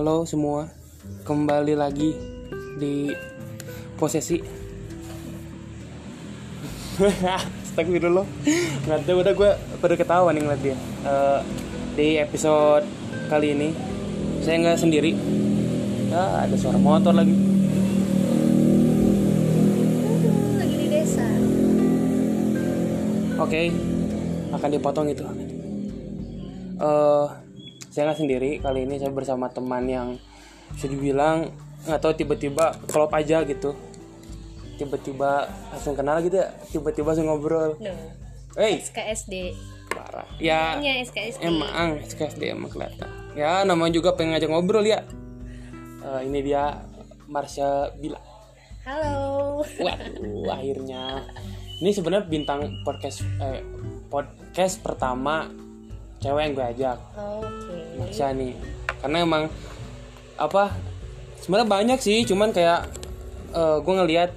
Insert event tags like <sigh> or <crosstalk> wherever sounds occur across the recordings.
Halo semua, kembali lagi di posesi. <laughs> Astagfirullah. Nggak tahu udah gue pada ketawa nih ngeliat dia. Eh, Di episode kali ini Saya nggak sendiri. Ah, Ada suara motor lagi. Lagi di desa. Oke Akan dipotong itu. Eh, Saya nggak sendiri Kali ini saya bersama teman yang Bisa dibilang nggak tahu tiba-tiba klop aja gitu tiba-tiba langsung kenal gitu ya tiba-tiba langsung ngobrol No. hey SKSD. parah ya SKSD. emang SKSD emang kelihatan ya namanya juga pengen ngajak ngobrol ya Eh, ini dia Marsha Bila Halo. waduh akhirnya ini sebenarnya bintang podcast eh, podcast pertama cewek yang gue ajak Oke. Marsha nih. Karena emang apa sebenarnya banyak sih cuman kayak eh, gue ngelihat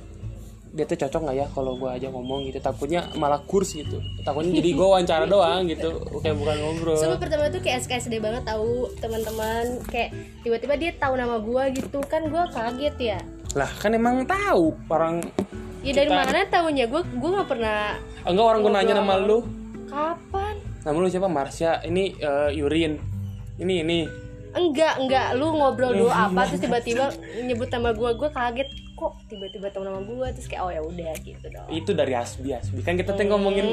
dia tuh cocok nggak ya kalau gue aja ngomong gitu. Takutnya malah kurs gitu. Takutnya jadi gue wawancara doang gitu. Kayak bukan ngobrol. Sumpah pertama tuh kayak SKSD banget tahu teman-teman. Kayak tiba-tiba dia tahu nama gua gitu. Kan gua kaget ya. lah kan emang tahu orang Ya dari Kita- mana tahunya gua gua nggak pernah enggak orang gue nanya nama lu. Kapan? nama lu siapa? Marsha. Ini eh, Yurin ini ini Enggak, enggak. Lu ngobrol dulu apa terus tiba-tiba nyebut nama gua, gua kaget kok tiba-tiba tahu nama gua terus kayak oh ya udah gitu dong. itu dari Asbi Asbi kan kita tuh ngomongin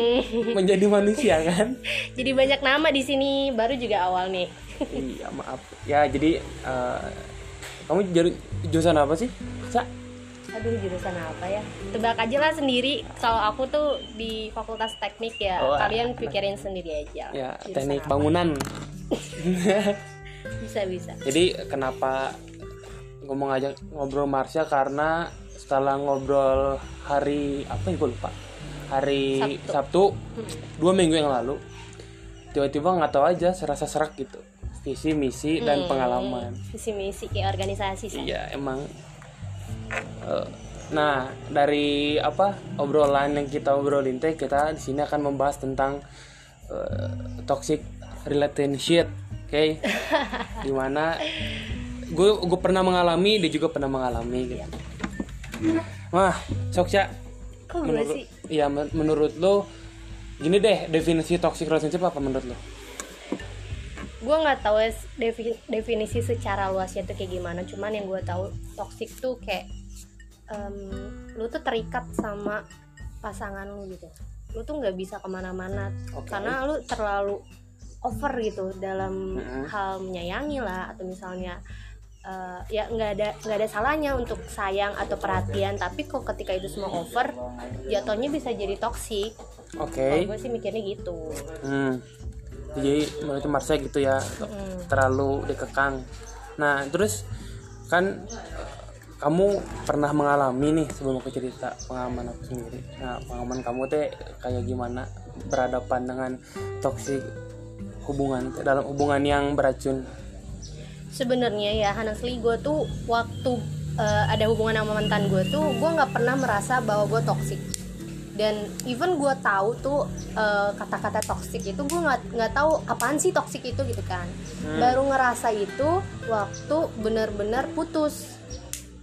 menjadi manusia kan <laughs> Jadi banyak nama di sini, baru juga awal nih. <laughs> iya maaf ya jadi eh, kamu jadi jurusan apa sih Sa? Aduh jurusan apa ya? Tebak aja lah sendiri. Kalau aku tuh di Fakultas Teknik ya. Oh, Kalian pikirin sendiri aja. ya Jurusan teknik bangunan <laughs> Bisa bisa. jadi kenapa ngomong aja ngobrol Marsha? Karena setelah ngobrol hari apa ya gue lupa. Hari Sabtu, dua minggu yang lalu tiba-tiba nggak tahu aja serasa serak gitu. Visi misi dan pengalaman. Misi misi kayak organisasi sih. iya emang. Eh, nah dari apa obrolan yang kita obrolin teh kita di sini akan membahas tentang eh, toxic relationship oke <laughs> di mana gue gue pernah mengalami dia juga pernah mengalami gitu wah Soksya Kok gue menurut sih? ya men- menurut lo gini deh definisi toxic relationship apa menurut lo Gue nggak tahu defi- definisi secara luasnya tuh kayak gimana. Cuman yang gue tahu toxic tuh kayak em, lu tuh terikat sama pasangan lu gitu. Lu tuh nggak bisa ke mana-mana Oke. karena lu terlalu over gitu dalam hal menyayangi lah atau misalnya eh, ya nggak ada nggak ada salahnya untuk sayang atau perhatian tapi kok ketika itu semua over jatuhnya bisa jadi toksik oke kalau gue sih mikirnya gitu Hmm. Jadi menurut Marsha gitu ya Mm. terlalu dikekang. Nah terus kan eh, kamu pernah mengalami nih sebelum aku cerita pengalaman aku sendiri. Nah pengalaman kamu teh kayak gimana berhadapan dengan toksik hubungan dalam hubungan yang beracun. sebenarnya ya honestly gue tuh waktu eh, ada hubungan sama mantan gue tuh gue nggak pernah merasa bahwa gue toxic. Dan even gue tahu tuh eh, kata-kata toxic itu gue nggak nggak tahu apaan sih toxic itu gitu kan. Baru ngerasa itu waktu bener-bener putus.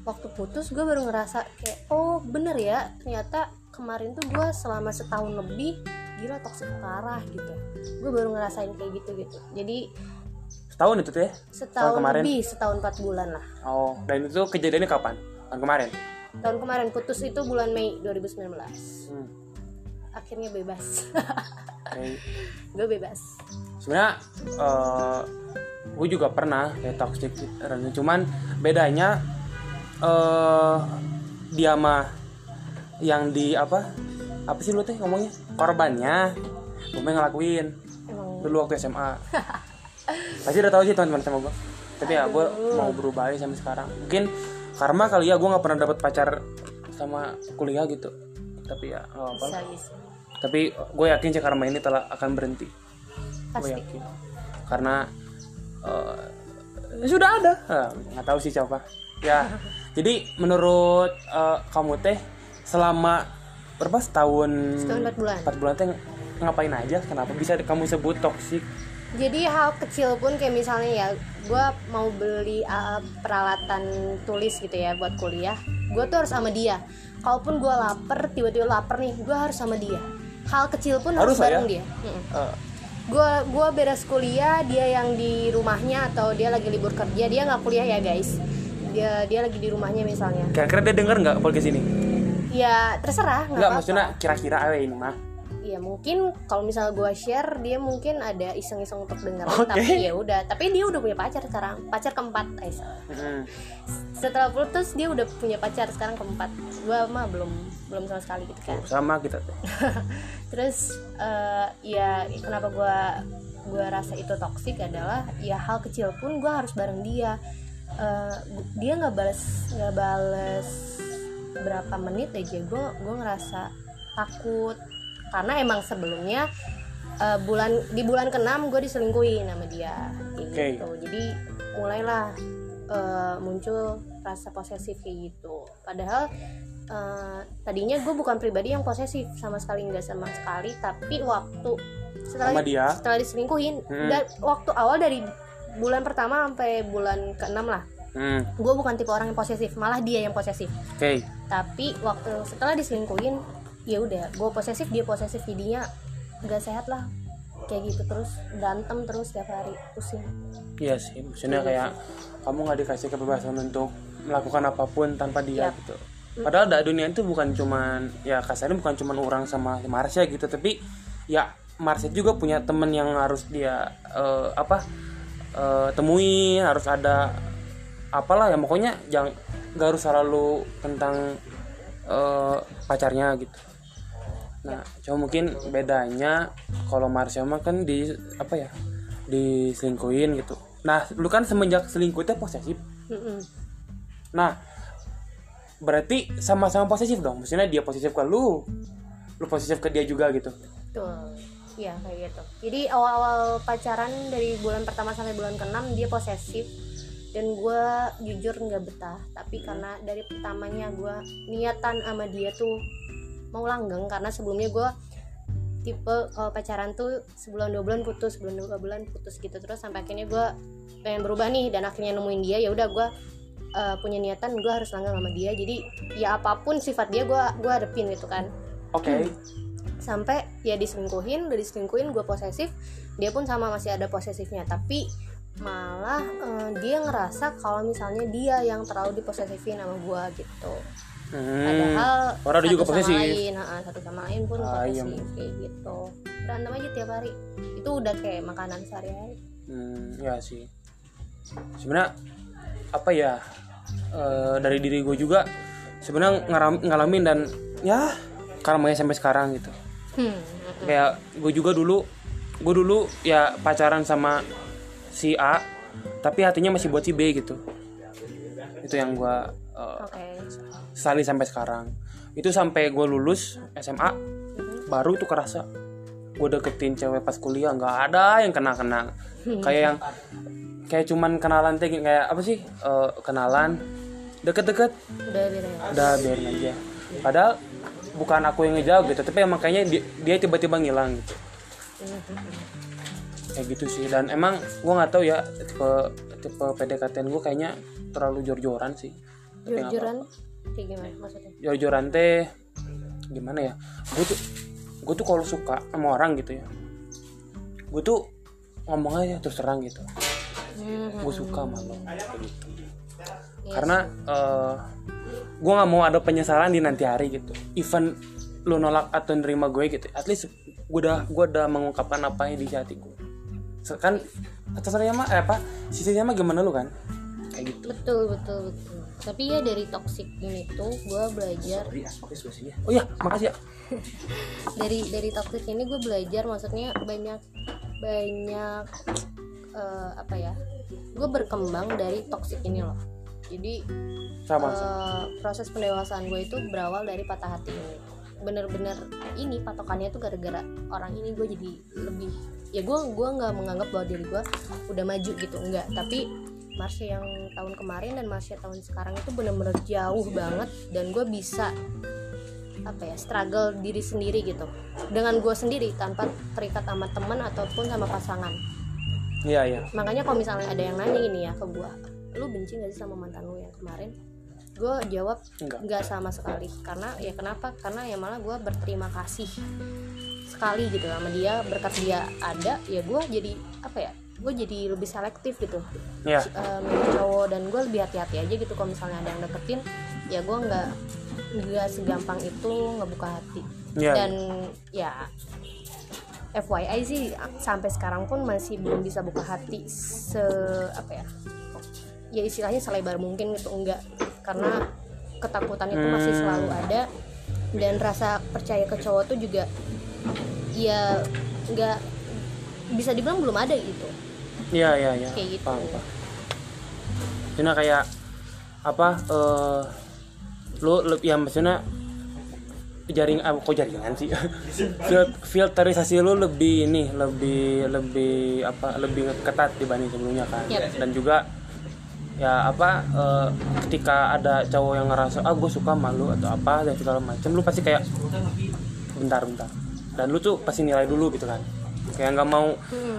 Waktu putus gue baru ngerasa kayak oh bener ya ternyata kemarin tuh gue selama setahun lebih gila toxic parah gitu gue baru ngerasain kayak gitu gitu jadi Setahun itu teh? setahun kemarin? lebih setahun empat bulan lah Oh dan itu kejadiannya kapan? Tahun kemarin. tahun kemarin putus itu bulan Mei 2019 Hmm. akhirnya bebas Oke. <laughs> gue bebas sebenarnya eh gue juga pernah kayak toxic cuman bedanya eh dia mah yang di apa apa sih lu teh ngomongnya korbannya gue ngelakuin. Emang. Dulu waktu SMA pasti udah tahu sih teman-teman sama gue tapi ya gue mau berubah aja sampai sekarang. Mungkin karma kali ya gue nggak pernah dapat pacar sama kuliah gitu. Tapi ya nggak apa bisa bisa. Tapi gue yakin sih karma ini telah akan berhenti. Gue pasti. yakin. Karena eh, sudah ada. Nggak tahu sih siapa. Ya <laughs> jadi menurut eh, kamu teh selama berapa? Setahun setahun empat bulan. empat bulan teh ngapain aja? Kenapa bisa kamu sebut toksik jadi hal kecil pun kayak misalnya ya gue mau beli uh, peralatan tulis gitu ya buat kuliah gue tuh harus sama dia. Kalaupun gue lapar tiba-tiba lapar nih gue harus sama dia. Hal kecil pun harus, Harus lah ya? bareng dia. Mm-mm. Eh, gue gua beres kuliah dia yang di rumahnya atau dia lagi libur kerja dia nggak kuliah ya guys. Dia dia lagi di rumahnya misalnya. Kira-kira dia denger nggak podcast ini ya terserah nggak maksudnya kira-kira awe ini mah. Ya mungkin kalau misalnya gue share dia mungkin ada iseng-iseng untuk denger Oke. tapi ya udah. Tapi dia udah punya pacar sekarang pacar keempat eh, Mm. setelah putus dia udah punya pacar sekarang keempat. Gue mah belum belum sama sekali gitu kan. Tuh, sama kita. Tuh <laughs> terus eh, ya kenapa gue gue rasa itu toksik adalah ya hal kecil pun gue harus bareng dia. Eh, dia nggak balas nggak balas berapa menit aja gue gue ngerasa takut karena emang sebelumnya eh, bulan di bulan keenam gue diselingkuhin sama dia kayak Oke. gitu jadi mulailah eh, muncul rasa posesif kayak gitu padahal eh, tadinya gue bukan pribadi yang posesif sama sekali nggak sama sekali tapi waktu setelah Sama dia? setelah diselingkuhin Hmm. dan waktu awal dari bulan pertama sampai bulan keenam lah hmm. gue bukan tipe orang yang posesif malah dia yang posesif. Oke. Tapi waktu setelah diselingkuhin ya udah gue posesif dia posesif jadinya nggak sehat lah. Kayak gitu terus berantem terus tiap hari pusing. Iya sih maksudnya kayak kamu nggak dikasih kebebasan untuk melakukan apa pun tanpa dia Yap. gitu. Padahal da, dunia itu bukan cuman ya kasarnya bukan cuman orang sama Marsha gitu tapi ya Marsha juga punya temen yang harus dia eh, apa eh, temui harus ada apalah ya pokoknya jangan nggak harus selalu tentang eh, pacarnya gitu. Nah cuma mungkin bedanya kalau Marsha mah kan di apa ya diselingkuhin gitu. Nah lu kan semenjak selingkuh itu posesif. Nah berarti sama-sama posesif dong. Maksudnya dia posesif ke lu lu posesif ke dia juga gitu. Tuh, iya kayak gitu. Jadi awal-awal pacaran dari bulan pertama sampai bulan keenam dia posesif dan gue jujur nggak betah. Tapi karena dari pertamanya gue niatan sama dia tuh mau langgeng karena sebelumnya gue tipe kalau pacaran tuh sebulan dua bulan putus, sebulan dua bulan putus gitu. Terus sampai akhirnya gue pengen berubah nih dan akhirnya nemuin dia ya udah gue eh, punya niatan gue harus langgeng sama dia. Jadi ya apa pun sifat dia gue gue hadepin gitu kan. Oke. Sampai ya diselingkuhin udah diselingkuhin gue posesif dia pun sama masih ada posesifnya. Tapi malah eh, dia ngerasa kalau misalnya dia yang terlalu diposesifin sama gue gitu. Hmm. padahal orang ada juga satu sama posesif. lain ha-ha, satu sama lain pun Ayam. posesif kayak gitu. Berantem aja tiap hari. Itu udah kayak makanan sehari-hari. Hmm, ya sih. Sebenarnya apa ya eh, dari diri gue juga sebenarnya ngalamin dan ya karma sampai sekarang gitu. Hmm. kayak gue juga dulu gue dulu ya pacaran sama si A tapi hatinya masih buat si B gitu. Itu yang gue uh, oke. sesali sampai sekarang. Itu sampai gue lulus SMA baru tuh kerasa. Gue deketin cewek pas kuliah nggak ada yang kenal kenal <laughs> kayak yang kayak cuman kenalan teh kayak apa sih Eh, kenalan deket-deket. Udah biarin aja. Padahal bukan aku yang ngejauh gitu tapi emang kayaknya dia, dia tiba-tiba ngilang gitu kayak gitu sih. Dan emang gue nggak tahu ya tipe tipe PDKT gue kayaknya terlalu jor-joran sih. Jujur-jujuran kayak gimana maksudnya? Jor-joran teh gimana ya gue tuh gue tuh kalau suka sama orang gitu ya gue tuh ngomong aja terus terang gitu. Hmm. gue suka sama lo. Gitu Iya karena eh, gue nggak mau ada penyesalan di nanti hari gitu. Even lo nolak atau nerima gue gitu at least gue udah gue udah mengungkapkan apa yang di hati gue kan atasnya mah eh, apa sisinya mah gimana lu kan? Kayak gitu. Betul betul betul. Tapi ya dari toxic ini tuh gue belajar oh iya makasih ya. <laughs> Dari dari toxic ini gue belajar maksudnya banyak banyak eh, apa ya gue berkembang dari toxic ini loh. Jadi sama eh, proses pendewasaan gue itu berawal dari patah hati. Ini bener-bener ini patokannya tuh gara-gara orang ini gue jadi lebih ya gue gua nggak menganggap bahwa diri gue udah maju gitu enggak tapi Marsha yang tahun kemarin dan Marsha tahun sekarang itu bener-bener jauh banget dan gue bisa apa ya struggle diri sendiri gitu. Dengan gue sendiri tanpa terikat sama teman ataupun sama pasangan. Iya iya. Makanya kalau misalnya ada yang nanya gini ya ke gue lu benci gak sih sama mantan lu yang kemarin? Gue jawab nggak. Sama sekali. Karena ya kenapa? Karena ya malah gue berterima kasih sekali gitu sama dia berkat dia ada ya gue jadi apa ya gue jadi lebih selektif gitu. Iya. Eh, milih cowok dan gue lebih hati-hati aja gitu kalau misalnya ada yang deketin ya gue nggak nggak segampang itu ngebuka hati. Iya, dan ya FYI sih sampai sekarang pun masih belum bisa buka hati se apa ya ya istilahnya selebar mungkin gitu enggak. Karena ketakutan itu masih Hmm. selalu ada dan rasa percaya ke cowok tuh juga ya nggak bisa dibilang belum ada gitu. Iya iya iya. Kayak gitu. paham paham. Cina kayak apa eh lu lu ya maksudnya jaring ah, kok jaringan sih? <laughs> Fil- filterisasi lu lebih ini lebih lebih apa lebih ketat dibanding sebelumnya kan. Yap. dan juga ya apa eh, ketika ada cowok yang ngerasa ah gue suka malu atau apa dan segala macam lu pasti kayak bentar bentar dan lu tuh pasti nilai dulu gitu kan. Kayak nggak mau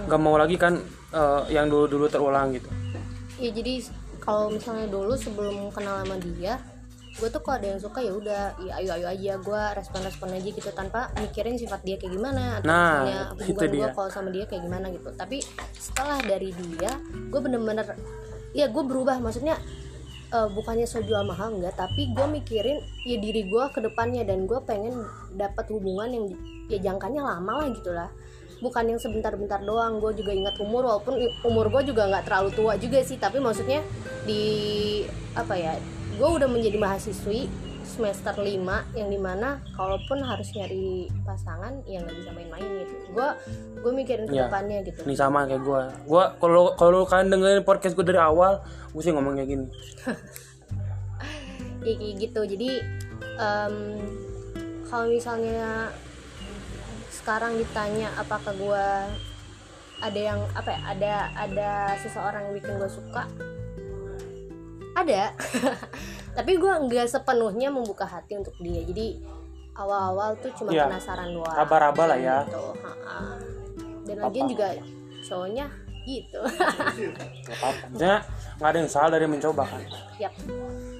nggak mau lagi kan eh, yang dulu dulu terulang gitu. Ya jadi kalau misalnya dulu sebelum kenal sama dia gue tuh kalau ada yang suka ya udah ya ayo ayo aja gue respon respon aja gitu tanpa mikirin sifat dia kayak gimana atau Nah, misalnya hubungan gue kalau sama dia kayak gimana gitu. Tapi setelah dari dia gue bener-bener ya gue berubah. Maksudnya eh, bukannya so jual mahal enggak tapi gue mikirin ya diri gue ke depannya dan gue pengen dapat hubungan yang ya jangkanya lama lah gitu lah. Bukan yang sebentar-bentar doang gue juga ingat umur walaupun umur gue juga nggak terlalu tua juga sih tapi maksudnya di apa ya gue udah menjadi mahasiswi semester 5 yang di mana kalaupun harus nyari pasangan ya nggak bisa main-main gitu. Gue gue mikirin ke Iya. depannya gitu. Ini sama kayak gue gue kalau kalau kalian dengerin podcast gue dari awal gue sih ngomong kayak gini. <laughs> Ya kayak gitu. Jadi em, kalau misalnya sekarang ditanya apakah gue ada yang apa ya ada ada seseorang yang bikin gue suka? Ada <laughs> tapi gue nggak sepenuhnya membuka hati untuk dia. Jadi awal-awal tuh cuma Iya. penasaran doang. Raba-raba lah ya. gitu, ha-ha. dan lagian juga cowoknya gitu. Apa-apa. Maksudnya nggak ada yang salah dari mencoba kan? Yap.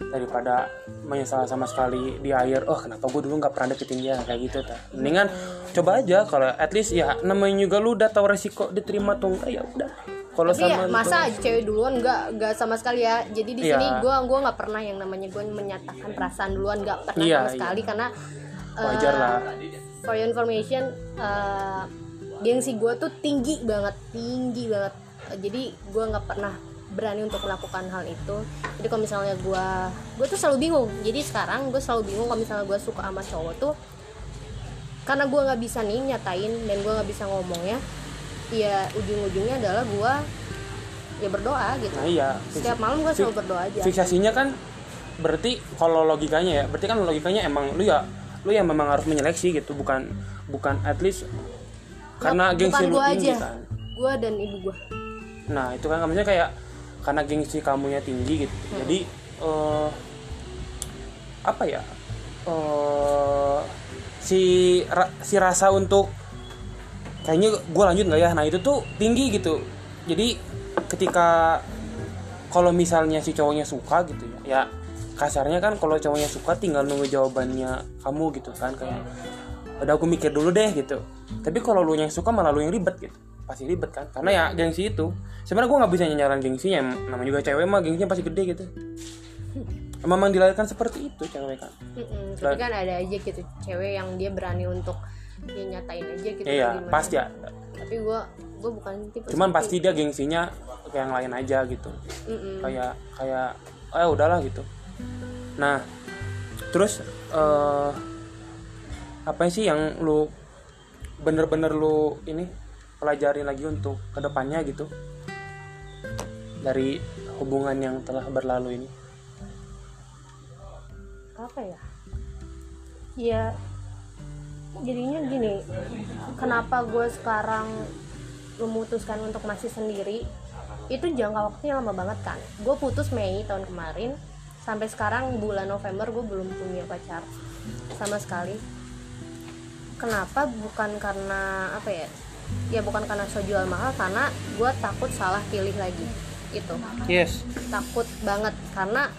daripada menyesal sama sekali di air oh kenapa gue dulu nggak pernah deketin dia? Kayak gitu ta mendingan coba aja kalau at least ya namanya juga lu udah tahu resiko diterima tuh enggak ya udah kalau tapi sama ya masa aja cewek duluan nggak nggak sama sekali ya. Jadi di Iya. sini gue gua nggak pernah yang namanya gue menyatakan perasaan duluan nggak pernah Iya, sama iya. sekali karena wajar lah. for your information eh, gengsi gue tuh tinggi banget tinggi banget. Jadi gue nggak pernah berani untuk melakukan hal itu. Jadi kalau misalnya gue gue tuh selalu bingung. Jadi sekarang gue selalu bingung kalau misalnya gue suka sama cowok tuh karena gue nggak bisa nih nyatain dan gue nggak bisa ngomongnya ya ujung-ujungnya adalah gue ya berdoa gitu. Nah iya. Setiap malam gue selalu berdoa aja. Fiksasinya kan berarti kalau logikanya ya berarti kan logikanya emang lu ya lu yang memang harus menyeleksi gitu bukan bukan at least karena Bukan gengsi lu gua tinggi aja. kan. Gue dan ibu gue nah itu kan maksudnya kayak karena gengsi kamunya tinggi gitu. Jadi eh apa ya? Eh si ra- si rasa untuk kayaknya gue lanjut nggak ya? Nah itu tuh tinggi gitu. Jadi ketika kalau misalnya si cowoknya suka gitu ya ya kasarnya kan kalau cowoknya suka tinggal nunggu jawabannya kamu gitu kan kayak udah aku mikir dulu deh gitu. Tapi kalau lu yang suka malah lu yang ribet gitu. Pasti ribet kan? Karena ya gengsi itu. Sebenarnya gue nggak bisa nyaran gengsinya namanya juga cewek mah gengsinya pasti gede gitu. Memang dilahirkan seperti itu cewek kan? Mm-mm, tapi kan ada aja gitu cewek yang dia berani untuk dia nyatain aja gitu iya gimana. pasti ada tapi gue gue bukan tipe cuman pasti dia gengsinya kayak yang lain aja gitu. Mm-mm. kayak kayak eh udahlah gitu. Nah terus eh apa sih yang lu bener-bener lu ini pelajarin lagi untuk ke depannya gitu? Dari hubungan yang telah berlalu ini. Apa ya? Ya jadinya gini kenapa gue sekarang memutuskan untuk masih sendiri? Itu jangka waktunya lama banget kan gue putus Mei tahun kemarin. Sampai sekarang bulan November gue belum punya pacar sama sekali. Kenapa? Bukan karena apa ya? Ya bukan karena so jual mahal karena gue takut salah pilih lagi. Itu. Yes. Takut banget karena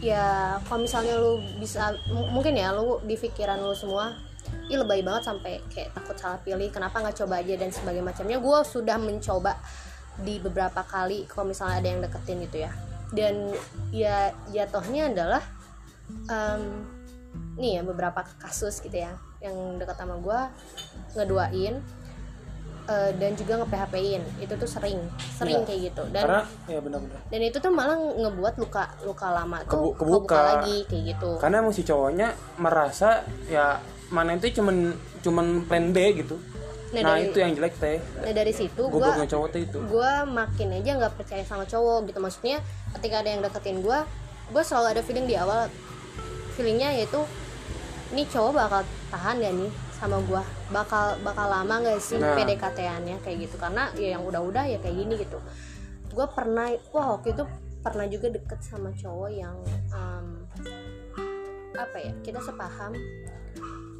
ya kalau misalnya lu bisa mungkin ya lu di pikiran lu semua ih lebay banget sampai kayak takut salah pilih kenapa nggak coba aja dan sebagainya macamnya. Gue sudah mencoba di beberapa kali kalau misalnya ada yang deketin gitu ya. Dan ya jatuhnya adalah em, nih ya beberapa kasus gitu ya yang dekat sama gue ngeduain eh, dan juga nge PHP-in itu tuh sering sering Iya. kayak gitu. Dan karena ya benar-benar. dan itu tuh malah ngebuat luka luka lama tuh Kebu- kebuka. lagi kayak gitu. Karena emang si cowoknya merasa ya mana itu cuman cuman plan B gitu. Nah, nah, dari- itu yang jelek teh. Nah dari situ gue cowok teh itu. gue makin aja nggak percaya sama cowok gitu. Maksudnya ketika ada yang deketin gue gue selalu ada feeling di awal. Feelingnya yaitu ini cowok bakal tahan gak nih sama gue bakal bakal lama gak sih Nah. PDKT-annya kayak gitu. Karena ya yang udah-udah ya kayak gini gitu. Gue pernah wah waktu itu pernah juga deket sama cowok yang em, apa ya kita sepaham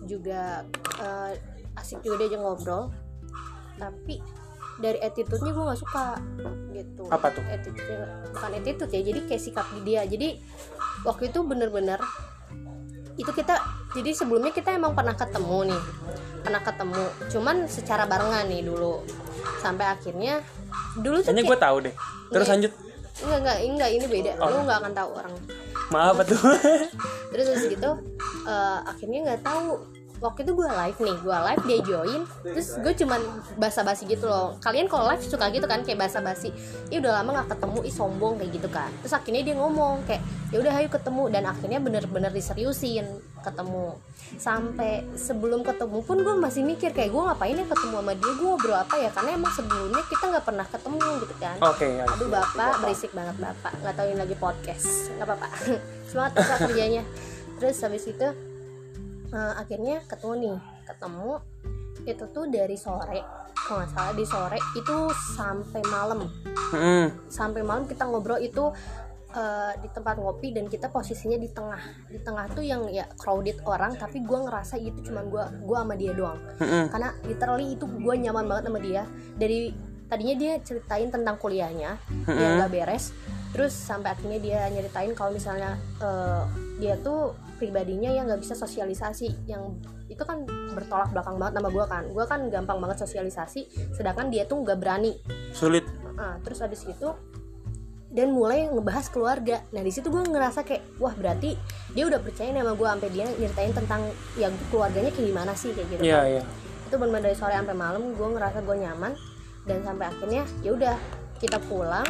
juga eh, asik juga diajak ngobrol. Tapi dari attitude-nya gue nggak suka gitu. Apa tuh? attitude bukan attitude ya jadi kayak sikap dia. Jadi waktu itu bener-bener itu kita jadi sebelumnya kita emang pernah ketemu nih pernah ketemu. Cuman secara barengan nih dulu. Sampai akhirnya dulu tuh gue tahu deh. Terus Iya. lanjut. Enggak enggak enggak ini beda. Oh. lu nggak akan tahu orang. Maaf tuh terus habis gitu eh, akhirnya nggak tahu waktu itu gue live nih gue live dia join terus gue cuman basa-basi gitu loh. Kalian kalau live suka gitu kan kayak basa-basi ih udah lama nggak ketemu ih sombong kayak gitu kan. Terus akhirnya dia ngomong kayak ya udah ayo ketemu dan akhirnya bener-bener diseriusin ketemu. Sampai sebelum ketemu pun gue masih mikir kayak gue ngapain ya ketemu sama dia? Gue ngobrol apa ya? Karena emang sebelumnya kita nggak pernah ketemu gitu kan. Oke ya Aduh bapak berisik banget bapak. Nggak tahu ini lagi podcast. Nggak apa-apa. <laughs> Semangat bapak kerjanya. Terus habis itu eh, akhirnya ketemu nih. Ketemu itu tuh dari sore. Kalau nggak salah di sore itu sampai malam. Mm-mm. sampai malam kita ngobrol itu eh, di tempat ngopi dan kita posisinya di tengah. Di tengah tuh yang ya crowded orang tapi gue ngerasa itu cuma gue gua sama dia doang. Mm-mm. karena literally itu gue nyaman banget sama dia. Dari tadinya dia ceritain tentang kuliahnya yang gak beres. Terus sampai akhirnya dia nyeritain kalau misalnya eh, dia tuh pribadinya yang nggak bisa sosialisasi yang itu kan bertolak belakang banget sama gue kan. Gue kan gampang banget sosialisasi sedangkan dia tuh nggak berani. Sulit. Ah, terus abis itu dan mulai ngebahas keluarga. Nah di situ gue ngerasa kayak wah berarti dia udah percaya sama gue sampai dia nyeritain tentang ya keluarganya kayak gimana sih kayak gitu iya kan. iya. Itu benar dari sore sampai malam gue ngerasa gue nyaman dan sampai akhirnya ya udah kita pulang.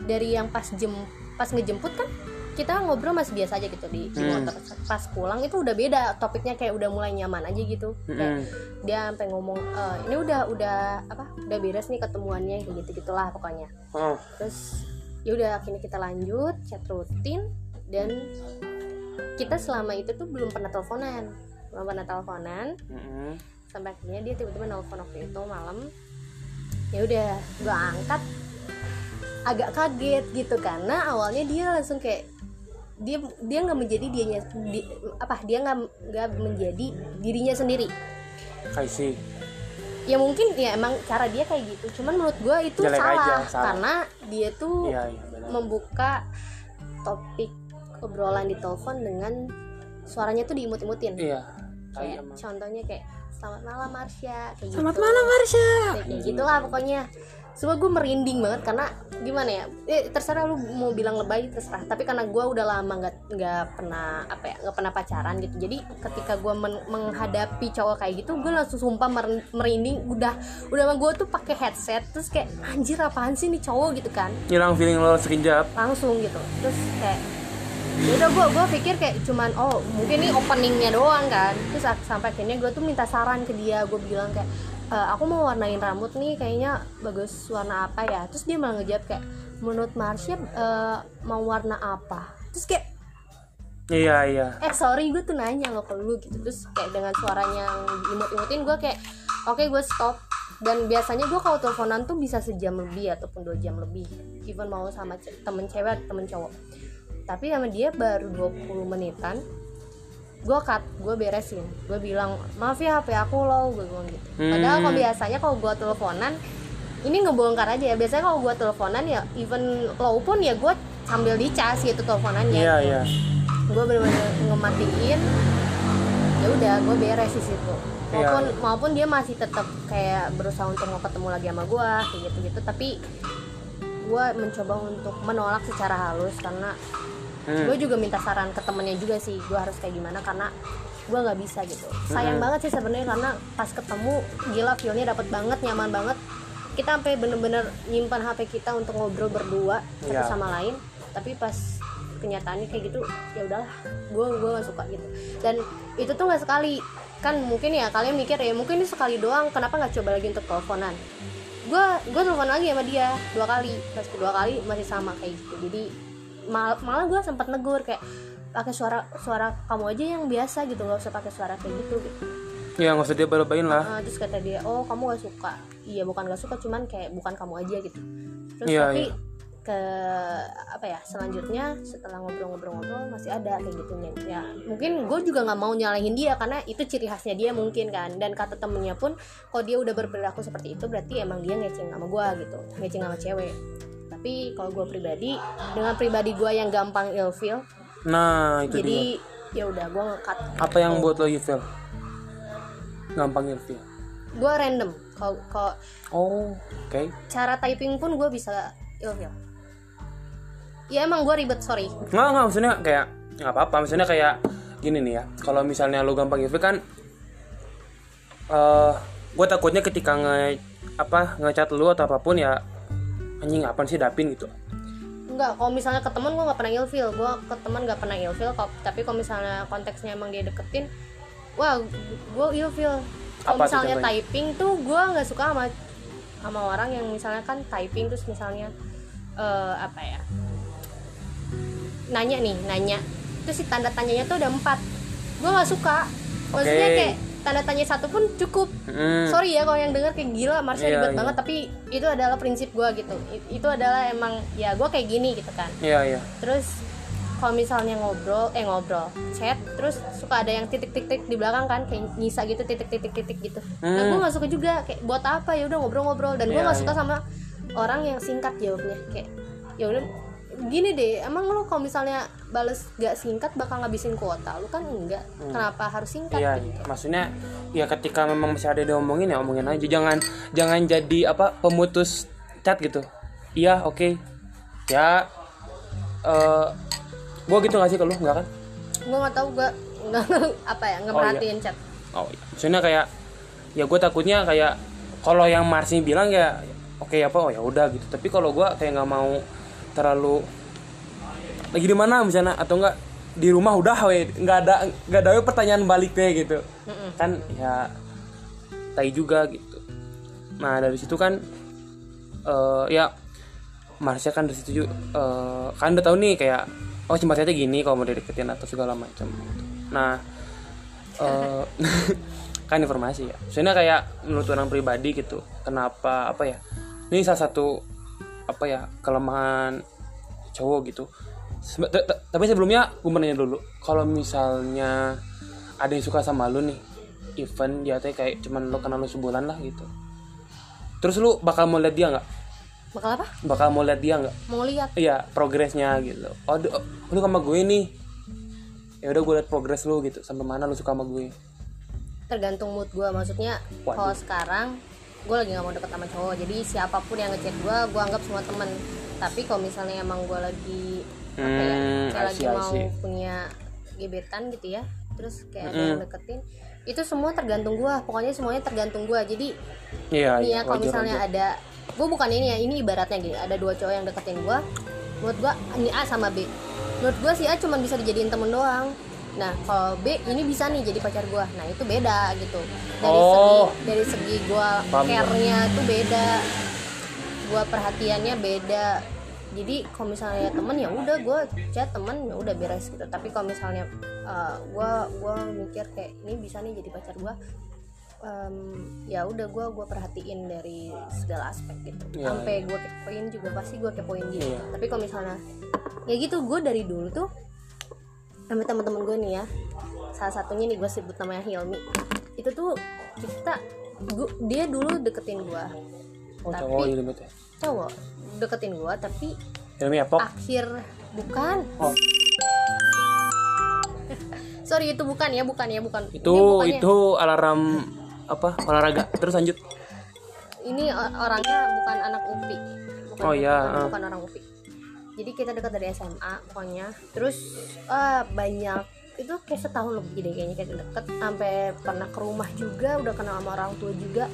Dari yang pas jem pas ngejemput kan kita ngobrol masih biasa aja gitu di, di Hmm. motor pas pulang itu udah beda topiknya kayak udah mulai nyaman aja gitu. Kayak Mm-mm. dia sampai ngomong "Eh, ini udah udah apa udah beres nih ketemuannya kayak gitu gitulah pokoknya. Oh, terus ya udah akhirnya kita lanjut chat rutin dan kita selama itu tuh belum pernah teleponan. Belum pernah teleponan. Mm-mm. sampai akhirnya dia tiba-tiba nelfon waktu itu malam. Ya udah gue angkat. Agak kaget gitu karena awalnya dia langsung kayak dia dia nggak menjadi dianya di, apa dia nggak nggak menjadi dirinya sendiri. I see ya mungkin ya emang cara dia kayak gitu. Cuman menurut gue itu Jelek salah, aja, salah. karena dia tuh iya benar. membuka topik obrolan di telepon dengan suaranya tuh diimut-imutin. Iya kayak emang. contohnya kayak selamat malam Marsha kayak selamat gitu. malam Marsha. Kayak kayak gitulah pokoknya Semua gue merinding banget karena gimana ya? Eh, terserah lu mau bilang lebay terserah. Tapi karena gue udah lama nggak nggak pernah apa ya nggak pernah pacaran gitu. Jadi ketika gue men- menghadapi cowok kayak gitu gue langsung sumpah mer- merinding. Udah udah sama gue tuh pakai headset terus kayak anjir apaan sih nih cowok? gitu kan. Hilang feeling lo sekejap langsung gitu. Terus kayak ya udah gue gue pikir kayak cuman oh mungkin ini openingnya doang kan. Terus sampai akhirnya gue tuh minta saran ke dia. Gue bilang kayak "E, aku mau warnain rambut nih kayaknya bagus warna apa ya. Terus dia malah ngejawab kayak menurut Marsha eh, mau warna apa? Terus kayak iya iya. Eh sorry gue tuh nanya loh ke lu gitu. Terus kayak dengan suaranya yang imut-imutin gue kayak oke gue stop. Dan biasanya gue kalau teleponan tuh bisa sejam lebih ataupun dua jam lebih even mau sama temen cewek temen cowok. Tapi sama dia baru 20 menitan gue cut gue beresin. Gue bilang maaf ya hp aku low gue bilang gitu. Padahal Hmm. kalau biasanya kalau gue teleponan ini ngebongkar aja ya. Biasanya kalau gue teleponan ya even low pun ya gue sambil dicas gitu teleponannya. Iya iya. Gue bener-bener ngematiin ya udah gue beres di situ. Iya. maupun maupun dia masih tetap kayak berusaha untuk mau ketemu lagi sama gue kayak gitu gitu tapi gue mencoba untuk menolak secara halus karena Hmm. gue juga minta saran ke temennya juga sih gue harus kayak gimana karena gue nggak bisa gitu. Sayang Hmm. banget sih sebenarnya karena pas ketemu gila feelnya dapet banget nyaman banget. Kita sampai bener-bener nyimpan HP kita untuk ngobrol berdua satu Iya. sama lain. Tapi pas kenyataannya kayak gitu ya udahlah gue gue gak suka gitu. Dan itu tuh nggak sekali. Kan mungkin ya kalian mikir ya mungkin ini sekali doang kenapa nggak coba lagi untuk teleponan? Gue gue telepon lagi sama dia dua kali. Pas kedua kali masih sama kayak gitu. Jadi mal- malah gue sempat negur kayak pakai suara suara kamu aja yang biasa gitu nggak usah pakai suara kayak gitu. Gitu ya nggak usah dia balabain lah. Ah, terus kata dia oh kamu gak suka. Iya bukan gak suka cuman kayak bukan kamu aja gitu. Terus Iya, tapi iya. ke apa ya selanjutnya setelah ngobrol-ngobrol-ngobrol masih ada kayak gitunya ya mungkin gue juga nggak mau nyalahin dia karena itu ciri khasnya dia mungkin kan. Dan kata temennya pun kalau dia udah berperilaku seperti itu berarti emang dia ngeceng sama gue gitu. Ngeceng sama cewek tapi kalau gue pribadi dengan pribadi gue yang gampang ilfeel nah itu jadi ya udah gue ngekat apa yang buat lo ilfil gampang ilfil gue random. Kalau kalau oh oke. cara typing pun gue bisa ilfeel. Ya emang gue ribet sorry. Nggak nggak maksudnya kayak nggak apa-apa. Maksudnya kayak gini nih ya. Kalau misalnya lo gampang ilfil kan eh gue takutnya ketika nge apa ngecat lu atau apa pun ya anjing apa sih dapin? gitu. Enggak, kalau misalnya ke temen gue gak pernah ilfeel Gue ke temen gak pernah ilfeel kok. Tapi kalau misalnya konteksnya emang dia deketin Wah, gue ilfeel Kalau tuh misalnya contohnya? typing tuh gue gak suka sama sama orang yang misalnya kan typing terus misalnya eh, apa ya nanya nih nanya. Terus si tanda tanyanya tuh ada empat. Gue nggak suka. Maksudnya Oke. kayak tanda tanya satu pun cukup Hmm. sorry ya kalau yang denger kayak gila Marsha Iya, ribet iya. banget tapi itu adalah prinsip gue gitu itu adalah emang ya gue kayak gini gitu kan iya iya terus kalau misalnya ngobrol eh ngobrol chat terus suka ada yang titik-titik di belakang kan kayak nyisa gitu titik-titik-titik gitu nah Hmm. gue nggak suka juga kayak buat apa ya udah ngobrol-ngobrol dan gue Iya, nggak suka iya. sama orang yang singkat jawabnya kayak ya udah gini deh emang lu kalau misalnya bales gak singkat bakal ngabisin kuota lu kan enggak kenapa harus singkat Hmm. Iya, gitu maksudnya ya ketika memang masih ada diomongin ya omongin aja. Jangan jangan jadi apa pemutus chat gitu. Iya, oke. Ya eh gua gitu gak sih ke lu? Enggak kan? gue nggak tahu gue nggak <laughs> apa ya nggak Oh, iya. chat Oh, iya. Maksudnya kayak ya gue takutnya kayak kalau yang Marsi bilang ya oke apa oh ya udah gitu. Tapi kalau gua kayak nggak mau terlalu lagi di mana misalnya atau enggak di rumah udah we. Nggak ada nggak ada we pertanyaan balik deh gitu kan ya tai juga gitu. Nah dari situ kan eh ya Marsha kan dari situ eh, kan udah tahu nih kayak oh cimbatnya gini kalau mau dideketin atau segala macam gitu. nah eh <laughs> kan informasi ya. Soalnya kayak menurut orang pribadi gitu kenapa apa ya ini salah satu apa ya kelemahan cowok gitu. Sebe- tapi sebelumnya gue nanya dulu kalau misalnya ada yang suka sama lu nih event dia teh kayak cuman lu kenal lu sebulan lah gitu. Terus lu bakal mau lihat dia nggak? Bakal apa? Bakal mau lihat dia nggak? Mau lihat. Iya progresnya gitu. Oh, oh, lu sama gue nih. Ya udah gue liat progres lu gitu sampai mana lu suka sama gue. Tergantung mood gue maksudnya kalau sekarang gue lagi nggak mau deket sama cowok jadi siapa pun yang ngechat gue gue anggap semua temen. Tapi kalau misalnya emang gue lagi apa ya Hmm, kayak lagi mau punya gebetan gitu ya terus kayak ada yang deketin itu semua tergantung gue pokoknya semuanya tergantung gue jadi iya iya ya kalau misalnya wajar. ada gue bukan ini ya ini ibaratnya gini ada dua cowok yang deketin gue menurut gue ini A sama B. Menurut gue si A cuma bisa dijadiin temen doang nah kalau B ini bisa nih jadi pacar gue nah itu beda gitu. Dari Oh. segi dari segi gua. care-nya tuh beda. Gue perhatiannya beda. Jadi kalau misalnya temen ya udah gue chat temen ya udah beres gitu. Tapi kalau misalnya gue gue mikir kayak ini bisa nih jadi pacar gue em, ya udah gue gue perhatiin dari segala aspek gitu. Iya, sampai gue kepoin juga pasti gue kepoin gitu. Iya. tapi kalau misalnya ya gitu gue dari dulu tuh sampai teman-teman gue nih ya. Salah satunya nih gue sebut namanya Hilmi. Itu tuh kita gua, dia dulu deketin gue oh Tapi- cowok ini ya? cowok. Deketin gue tapi Hilmi Epok akhir bukan. Oh. <laughs> Sorry itu bukan ya bukan ya bukan. Itu itu alarm apa? Olahraga. Terus lanjut. Ini orangnya bukan anak UPI. Bukan, Oh, iya, bukan, ah. bukan orang UPI jadi kita dekat dari SMA pokoknya. Terus ah, banyak itu kayak setahun lebih deh kayaknya kita deket. Sampai pernah ke rumah juga udah kenal sama orang tua juga.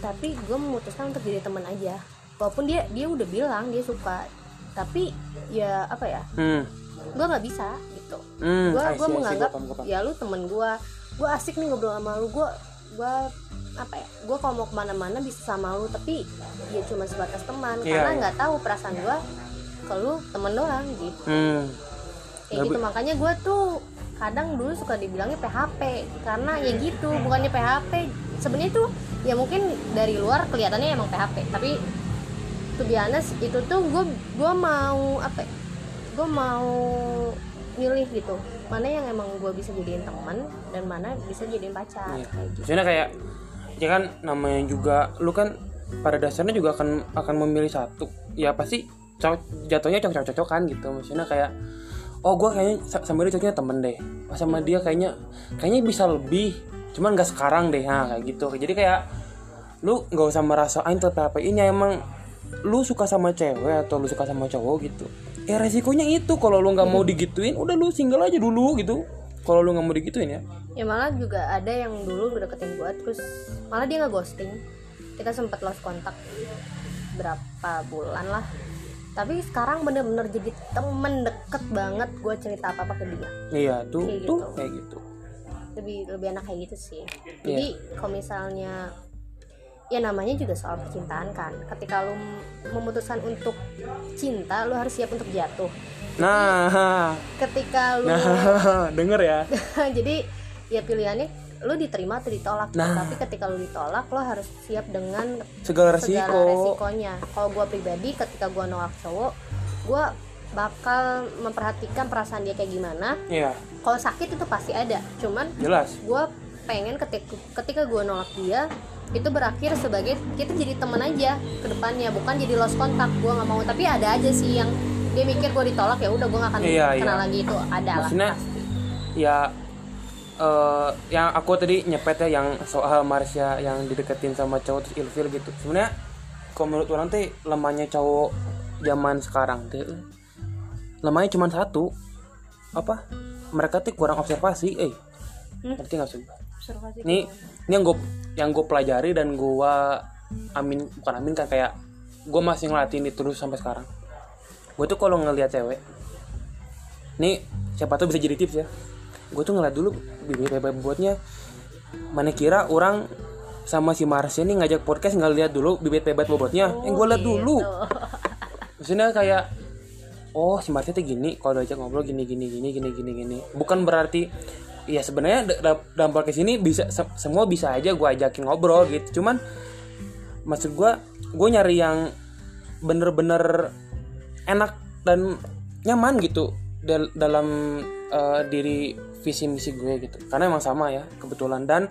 Tapi gue memutuskan untuk jadi teman aja. Walaupun dia dia udah bilang dia suka. Tapi ya apa ya? Hmm. Gue nggak bisa gitu. Hmm gue see, gue see, menganggap paham. ya lu temen gue gue asik nih ngobrol sama lu. Gue gue apa ya? Gue kalau mau ke mana-mana bisa sama lu tapi ya cuma sebatas teman. Iya, karena nggak tahu perasaan gue ke lu temen doang gitu. Hmm. Kayak gitu makanya gue tuh kadang dulu suka dibilangnya PHP karena ya gitu bukannya PHP sebenarnya tuh ya mungkin dari luar kelihatannya emang PHP tapi to be honest itu tuh gue gue mau apa gue mau milih gitu. Mana yang emang gue bisa jadiin teman dan mana bisa jadiin pacar Iya. kayak gitu. Maksudnya kayak ya kan namanya juga lu kan pada dasarnya juga akan akan memilih satu. Ya pasti cowok jatuhnya cocok-cocokan gitu. Maksudnya kayak oh gue kayaknya sa- sama dia cocoknya temen deh. Oh, sama dia kayaknya kayaknya bisa lebih cuman gak sekarang deh. Nah kayak gitu. Jadi kayak lu nggak usah merasain tuh apa ini emang lu suka sama cewek atau lu suka sama cowok gitu ya resikonya itu. Kalau lu nggak mau digituin udah lu single aja dulu gitu. Kalau lu nggak mau digituin ya. Ya malah juga ada yang dulu deketin gue terus malah dia nggak ghosting kita sempat lost kontak berapa bulan lah tapi sekarang bener-bener jadi temen deket banget gue cerita apa apa ke dia iya tuh Kayak tuh gitu. kayak gitu lebih lebih enak kayak gitu sih Iya. jadi kalau misalnya ya namanya juga soal percintaan kan ketika lu memutuskan untuk cinta lu harus siap untuk jatuh Nah, ketika lu nah, <laughs> denger ya. <laughs> jadi ya pilihannya lu diterima atau ditolak. Nah. tapi ketika lu ditolak lo harus siap dengan Segala segala resiko. resikonya. Kalau gue pribadi ketika gue nolak cowok gue bakal memperhatikan perasaan dia kayak gimana. Iya, kalau sakit itu pasti ada. Cuman jelas. gue pengen ketika ketika gue nolak dia itu berakhir sebagai kita jadi teman aja ke depannya. Bukan jadi lost kontak gue nggak mau. Tapi ada aja sih yang dia mikir gue ditolak ya udah gue gak akan Iya, kenal iya. lagi. Itu ada lah ya eh yang aku tadi nyepet ya yang soal Marsha yang dideketin sama cowok terus ilfil gitu. Sebenarnya kalau menurut orang teh lemahnya cowok zaman sekarang teh lemahnya cuma satu. Apa? Mereka tuh kurang observasi, eh. Hmm? Ngerti nggak sih? Ini ini yang gue yang gue pelajari dan gue amin bukan amin kan kayak gue masih ngelatin itu terus sampai sekarang gue tuh kalau ngelihat cewek nih siapa tuh bisa jadi tips ya gue tuh ngeliat dulu bibit bebek buatnya. Mana kira orang sama si Marsha nih ngajak podcast nggak lihat dulu bibit bebek bobotnya? Yang gue lihat dulu. gitu. <laughs> maksudnya kayak oh si Marsha tuh gini kalau diajak ngobrol gini gini gini gini gini gini. Bukan berarti ya sebenarnya da- da- dalam podcast ini bisa se- semua bisa aja gue ajakin ngobrol gitu. Cuman maksud gue gue nyari yang bener-bener enak dan nyaman gitu dal- dalam eh, diri visi misi gue gitu. Karena emang sama ya kebetulan. Dan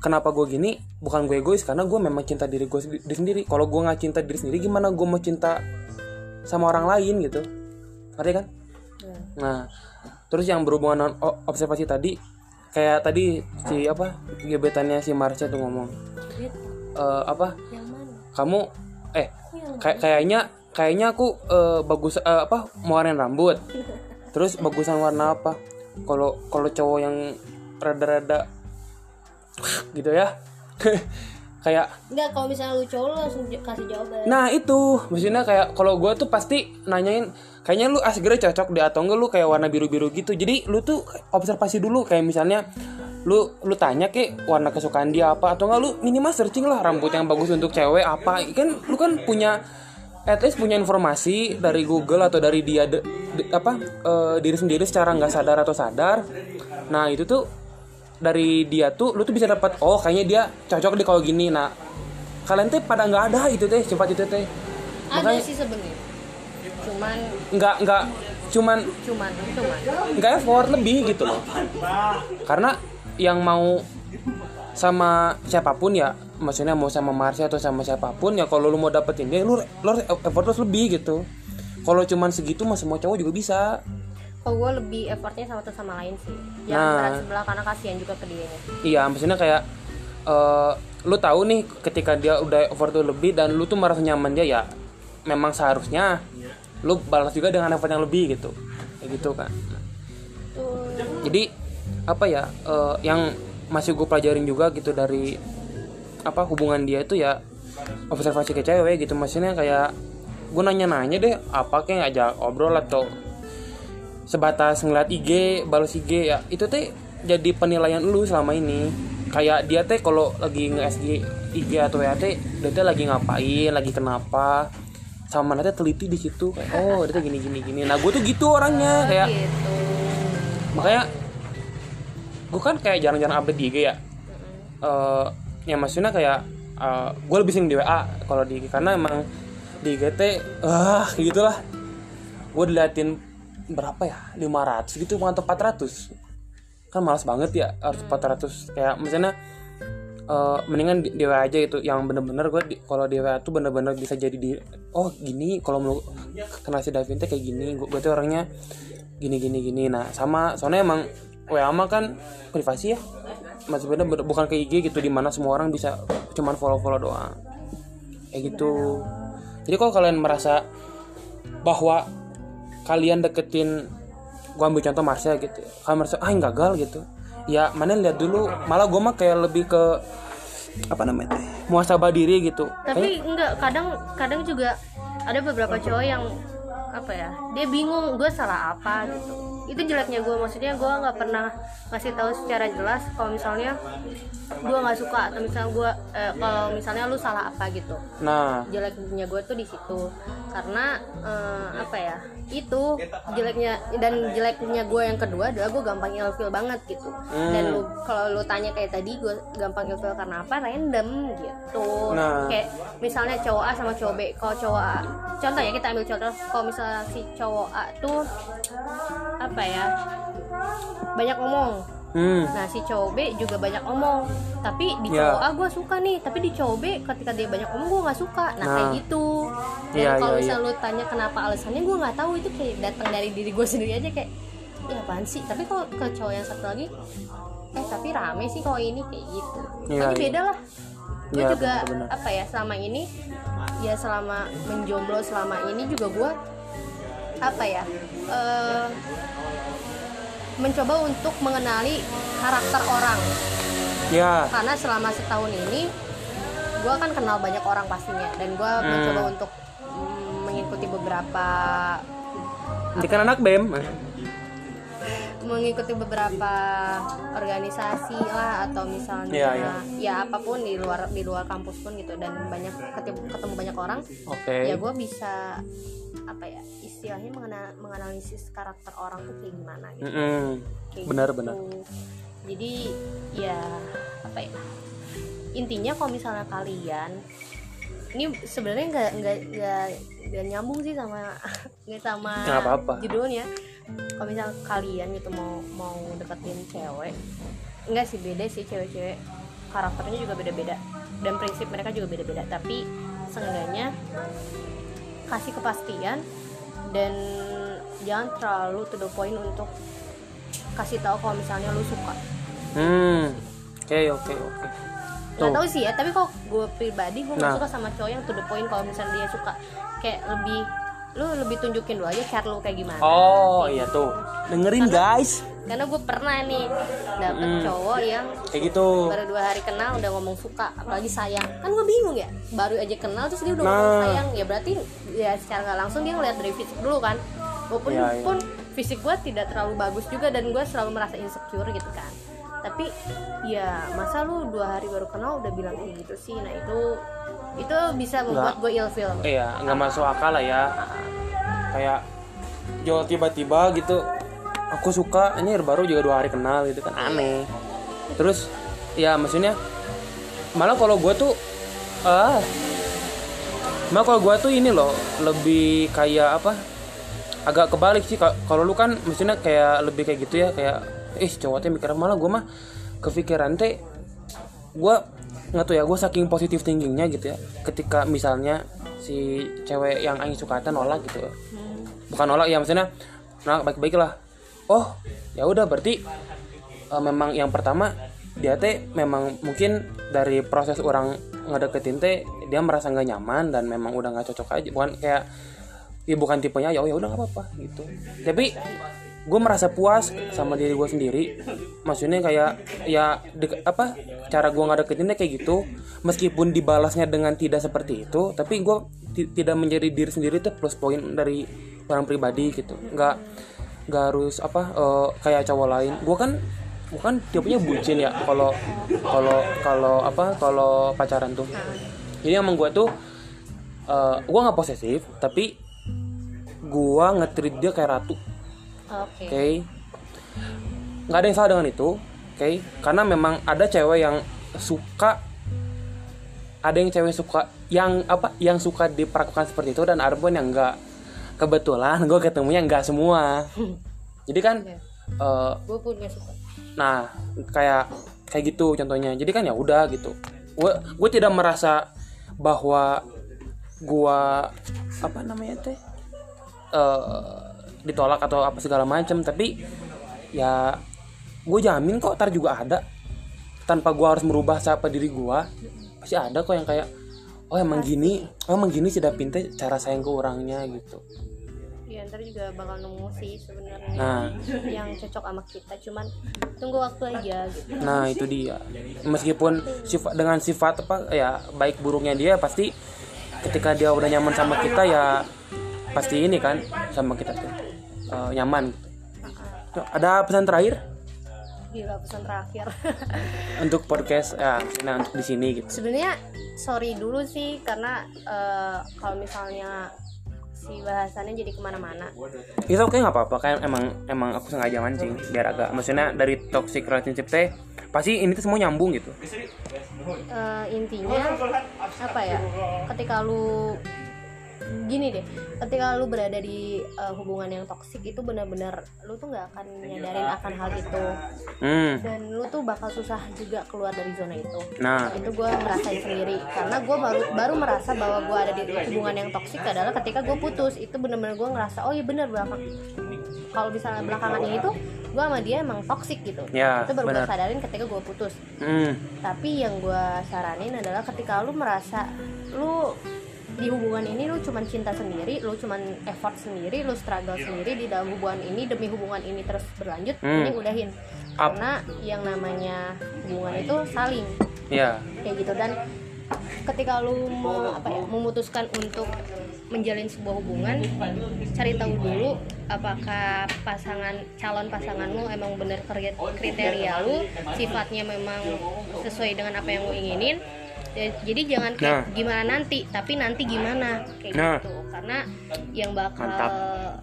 kenapa gue gini? Bukan gue egois karena gue memang cinta diri gue sendi- diri sendiri. Kalau gue nggak cinta diri sendiri gimana gue mau cinta sama orang lain gitu? Ngerti kan? Ya. nah terus yang berhubungan observasi tadi kayak tadi si apa gebetannya si Marsha tuh ngomong. Eh, apa? Kamu eh yang kayak kayaknya kayaknya aku eh, bagus eh, apa mau rambut <laughs> terus bagusan warna apa? Kalau kalau cowok yang rada-rada gitu ya. <laughs> Kayak Enggak, kalau misalnya lu cowok lu langsung kasih jawaban. nah itu. Maksudnya kayak kalau gue tuh pasti nanyain kayaknya lu asgre cocok deh atau enggak lu kayak warna biru-biru gitu. Jadi lu tuh observasi dulu kayak misalnya lu lu tanya ke warna kesukaan dia apa atau enggak lu minimal searching lah rambut yang bagus untuk cewek apa. Kan lu kan punya at least punya informasi dari Google atau dari dia de- de- apa eh, diri sendiri secara nggak sadar atau sadar. Nah itu tuh dari dia tuh lu tuh bisa dapat oh kayaknya dia cocok deh kalau gini. Nah kalian teh pada nggak ada itu teh cepat itu teh. Ada makanya- sih sebenarnya. Cuman nggak nggak cuman cuman cuman. nggak effort lebih gitu loh. Karena yang mau sama siapa pun ya maksudnya mau sama Marsha atau sama siapa pun ya kalau lu mau dapetin dia lu lu harus effort terus lebih gitu. Kalau cuman segitu mah semua cowok juga bisa. Kalau gue lebih effortnya sama satu sama lain sih? Nah. jangan berat sebelah karena kasihan juga ke dia iya maksudnya kayak eh lu tahu nih ketika dia udah effort tuh lebih dan lu tuh merasa nyaman dia ya memang seharusnya lu balas juga dengan effort yang lebih gitu. Kayak gitu kan tuh jadi apa ya eh, yang masih gue pelajarin juga gitu dari apa hubungan dia itu ya observasi ke cewek gitu. Maksudnya kayak gue nanya-nanya deh apa kayak ngajak obrol atau sebatas ngeliat IG balas IG ya. Itu teh jadi penilaian lu selama ini. Kayak dia teh kalau lagi nge-SG IG atau WA teh dia teh lagi ngapain lagi kenapa? Sama nanti teliti di situ kayak oh dia teh gini gini. Gini nah gue tuh gitu orangnya kayak gitu. Makanya gue kan kayak jarang-jarang update di IG ya. Eh ya maksudnya kayak gue lebih sering di WA kalau di karena emang di teh ah kayak gitulah. Gue diliatin berapa ya? 500 gitu atau 400 kan malas banget ya harus 400 kayak misalnya eh, mendingan di, di WA aja itu yang bener-bener gue kalau di WA tuh bener-bener bisa jadi di oh gini kalau mau kenal si Davin kayak gini gue, tuh orangnya gini gini gini. Nah sama soalnya emang WA mah kan privasi ya masih bener- bukan ke IG gitu di mana semua orang bisa cuman follow follow doang. Kayak gitu. Jadi kalau kalian merasa bahwa kalian deketin gua ambil contoh Marsha gitu. Kalian merasa ah gagal gitu. Ya mana lihat dulu malah gua mah kayak lebih ke apa namanya teh, muasabah diri gitu. Tapi enggak kadang kadang juga ada beberapa cowok yang apa ya dia bingung gue salah apa? gitu itu jeleknya gue maksudnya gue nggak pernah ngasih tahu secara jelas kalau misalnya gue nggak suka atau misalnya gue eh, kalau misalnya lu salah apa gitu. Nah. Jeleknya gue tuh di situ. Karena eh, apa ya itu jeleknya dan jeleknya gue yang kedua adalah gue gampang ilfil banget gitu. Dan lu kalau lu tanya kayak tadi gue gampang ilfil karena apa? Random gitu. Nah. kayak misalnya cowok A sama cowok B. Kalau cowok A contoh ya kita ambil contoh kalau misalnya si cowok A tuh apa ya banyak ngomong hmm. Nah si cowok B juga banyak omong. Tapi di Ya. cowok A gue suka nih. Tapi di cowok B ketika dia banyak omong gue nggak suka. Nah, Nah. kayak gitu. Dan Iya, kalau iya, misalnya lu tanya kenapa alasannya gue nggak tahu. Itu kayak datang dari diri gue sendiri aja. Kayak Ya apaan sih? Tapi kalau ke cowok yang satu lagi Eh tapi rame sih kalau ini kayak gitu. Iya, Tapi iya. beda lah. Gue Iya, juga bener-bener. apa ya selama ini Ya selama menjomblo selama ini juga gue Apa ya eh, Mencoba untuk mengenali karakter orang. Ya. Karena selama setahun ini gue kan kenal banyak orang pastinya. Dan gue Hmm. mencoba untuk mm, mengikuti beberapa ini kan anak bem. mengikuti beberapa organisasi lah atau misalnya Iya, iya. ya apa pun di luar di luar kampus pun gitu. Dan banyak ketemu, ketemu banyak orang. Oke. Ya gue bisa apa ya istilahnya mengena- menganalisis karakter orang tuh kayak gimana gitu Mm-mm. Kayak benar gitu. benar jadi ya apa ya intinya kalau misalnya kalian ini sebenarnya nggak nggak nggak nggak nyambung sih sama <laughs> nggak sama Nggak apa-apa. judulnya kalau misalnya kalian gitu mau mau deketin cewek enggak sih beda sih cewek-cewek karakternya juga beda-beda dan prinsip mereka juga beda-beda tapi seenggaknya kasih kepastian dan jangan terlalu to the point untuk kasih tahu kalau misalnya lu suka. Hmm oke oke oke. Nggak Tuh. tahu sih ya tapi kok gue pribadi gue Nah. suka sama cowok yang to the point kalau misalnya dia suka. Kayak lebih lu lebih tunjukin dulu aja cara lu kayak gimana. Oh iya tuh. Dengerin guys. karena gue pernah nih dapet Mm. cowok yang kayak gitu. baru dua hari kenal udah ngomong suka apalagi sayang. Kan gue bingung ya baru aja kenal terus dia udah ngomong Nah. sayang. Ya berarti ya secara nggak langsung dia ngeliat dari fisik dulu kan. Walaupun Iya, iya. pun fisik gue tidak terlalu bagus juga dan gue selalu merasa insecure gitu kan. Tapi ya masa lu dua hari baru kenal udah bilang kayak gitu sih? Nah itu itu bisa membuat gue ilfeel iya nggak masuk akal lah ya. Kayak jual tiba-tiba gitu aku suka ini baru juga dua hari kenal gitu kan. Aneh. Terus ya maksudnya malah kalau gue tuh ah malah kalau gue tuh ini loh lebih kayak apa agak kebalik sih. Ka- kalau lu kan maksudnya kayak lebih kayak gitu ya kayak ih cowoknya mikir malah gue mah kepikiran teh gue nggak tahu ya gue saking positif thinkingnya gitu ya ketika misalnya si cewek yang aing suka teh nolak gitu ya. Bukan nolak ya maksudnya nolak baik-baik lah. Oh ya udah berarti eh, memang yang pertama dia teh memang mungkin dari proses orang ngedeketin teh dia merasa nggak nyaman dan memang udah nggak cocok aja. Bukan kayak ya bukan tipenya ya oh ya udah nggak apa-apa gitu. Tapi gue merasa puas sama diri gue sendiri. Maksudnya kayak ya de- apa cara gue nggak deketinnya kayak gitu. Meskipun dibalasnya dengan tidak seperti itu tapi gue ti- tidak menjadi diri sendiri itu plus poin dari orang pribadi gitu. Nggak nggak harus apa eh, kayak cowok lain. Gue kan gue kan tipenya bucin ya kalau kalau kalau apa kalau pacaran tuh. Jadi emang gue tuh eh gue nggak posesif tapi gue nge-treat dia kayak ratu. Oke. Oke? Nggak ada yang salah dengan itu oke? Karena memang ada cewek yang suka ada yang cewek suka yang apa yang suka diperlakukan seperti itu dan ada pun yang enggak kebetulan gue ketemunya enggak semua. <laughs> Jadi kan eh, gue pun gak suka nah kayak kayak gitu contohnya. Jadi kan ya udah gitu. Gue gue tidak merasa bahwa gua apa namanya teh eh, ditolak atau apa segala macam tapi ya gue jamin kok ntar juga ada. Tanpa gua harus merubah siapa diri gua pasti ada kok yang kayak oh emang gini oh emang gini sih Davin teh cara sayang ke orangnya gitu ya ntar juga bakal nemu sih sebenarnya Nah. yang cocok sama kita cuman tunggu waktu aja gitu Nah itu dia. Meskipun sifat dengan sifat apa ya baik buruknya dia pasti ketika dia udah nyaman sama kita ya pasti ini kan sama kita tuh eh, nyaman. Tuh, ada pesan terakhir gila pesan terakhir <laughs> untuk podcast ya nah untuk di sini gitu. sebenarnya sorry dulu sih karena eh, kalau misalnya si bahasannya jadi ke mana-mana Itu oke nggak apa-apa kan emang emang aku sengaja mancing biar agak maksudnya dari toxic relationship teh pasti ini tuh semua nyambung gitu. Eh, intinya apa ya ketika lu gini deh ketika lu berada di eh, hubungan yang toksik itu benar-benar lu tuh nggak akan nyadarin akan hal itu. Hmm. dan lu tuh bakal susah juga keluar dari zona itu. Nah, itu gue ngerasain sendiri karena gue baru baru merasa bahwa gue ada di hubungan yang toksik adalah ketika gue putus itu bener-bener gue ngerasa oh iya bener belakang kalau misalnya belakangan ini tuh gue sama dia emang toksik gitu. Ya, itu baru gue benar. sadarin ketika gue putus. Hmm. tapi yang gue saranin adalah ketika lu merasa lu di hubungan ini lu cuman cinta sendiri, lu cuman effort sendiri, lu struggle sendiri di dalam hubungan ini demi hubungan ini terus berlanjut, Hmm. ini udahin. Up. Karena yang namanya hubungan itu saling ya kayak gitu dan ketika lu mau apa ya memutuskan untuk menjalin sebuah hubungan cari tahu dulu apakah pasangan calon pasanganmu emang bener kri- kriteria lu sifatnya memang sesuai dengan apa yang lu inginin Ya, jadi jangan kayak Nah. gimana nanti tapi nanti gimana kayak Nah. gitu karena yang bakal Mantap.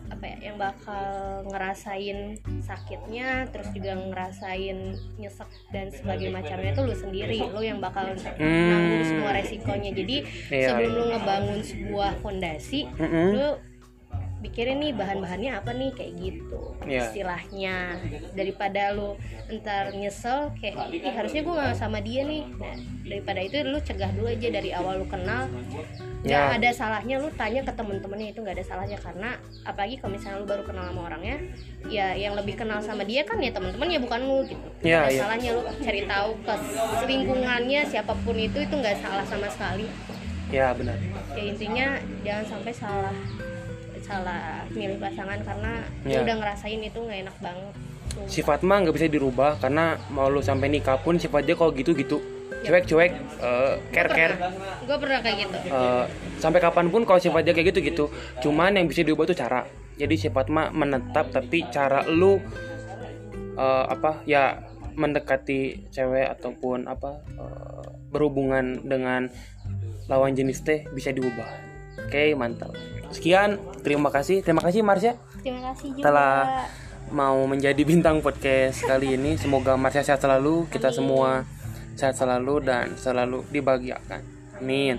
apa ya yang bakal ngerasain sakitnya terus juga ngerasain nyesek dan sebagainya macamnya itu lu sendiri lu yang bakal nanggung semua resikonya jadi Hmm. Iya, sebelum iya. lu ngebangun sebuah fondasi Mm-mm. lu pikirin nih bahan-bahannya apa nih kayak gitu Iya. istilahnya daripada lu ntar nyesel kayak Ih, harusnya gue gak sama dia nih nah, daripada itu lu cegah dulu aja dari awal lu kenal Ya. ada salahnya lu tanya ke temen-temennya itu nggak ada salahnya karena apalagi kalau misalnya lu baru kenal sama orangnya ya yang lebih kenal sama dia kan ya temen-temennya bukan lu gitu Nggak Ya, ada ya. salahnya lu cari tahu ke lingkungannya siapa pun itu itu nggak salah sama sekali ya benar. ya intinya jangan sampai salah salah milih pasangan karena lu udah ngerasain itu nggak enak banget. Tuh. sifat mah nggak bisa dirubah karena mau lu sampai nikah pun sifat dia kalau gitu gitu cuek cuek eh, care care gue pernah kayak gitu. Eh, sampai kapan pun kalau sifat dia kayak gitu gitu cuman yang bisa diubah tuh cara. Jadi sifat mah menetap tapi cara lu eh, apa ya mendekati cewek ataupun apa eh, berhubungan dengan lawan jenis teh bisa diubah. Oke mantap sekian terima kasih. Terima kasih Marsha. Terima kasih juga. Telah mau menjadi bintang podcast kali ini. Semoga Marsha sehat selalu, kita semua sehat selalu dan selalu dibahagiakan. Amin.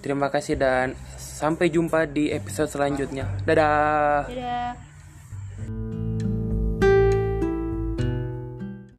Terima kasih dan sampai jumpa di episode selanjutnya. Dadah. Dadah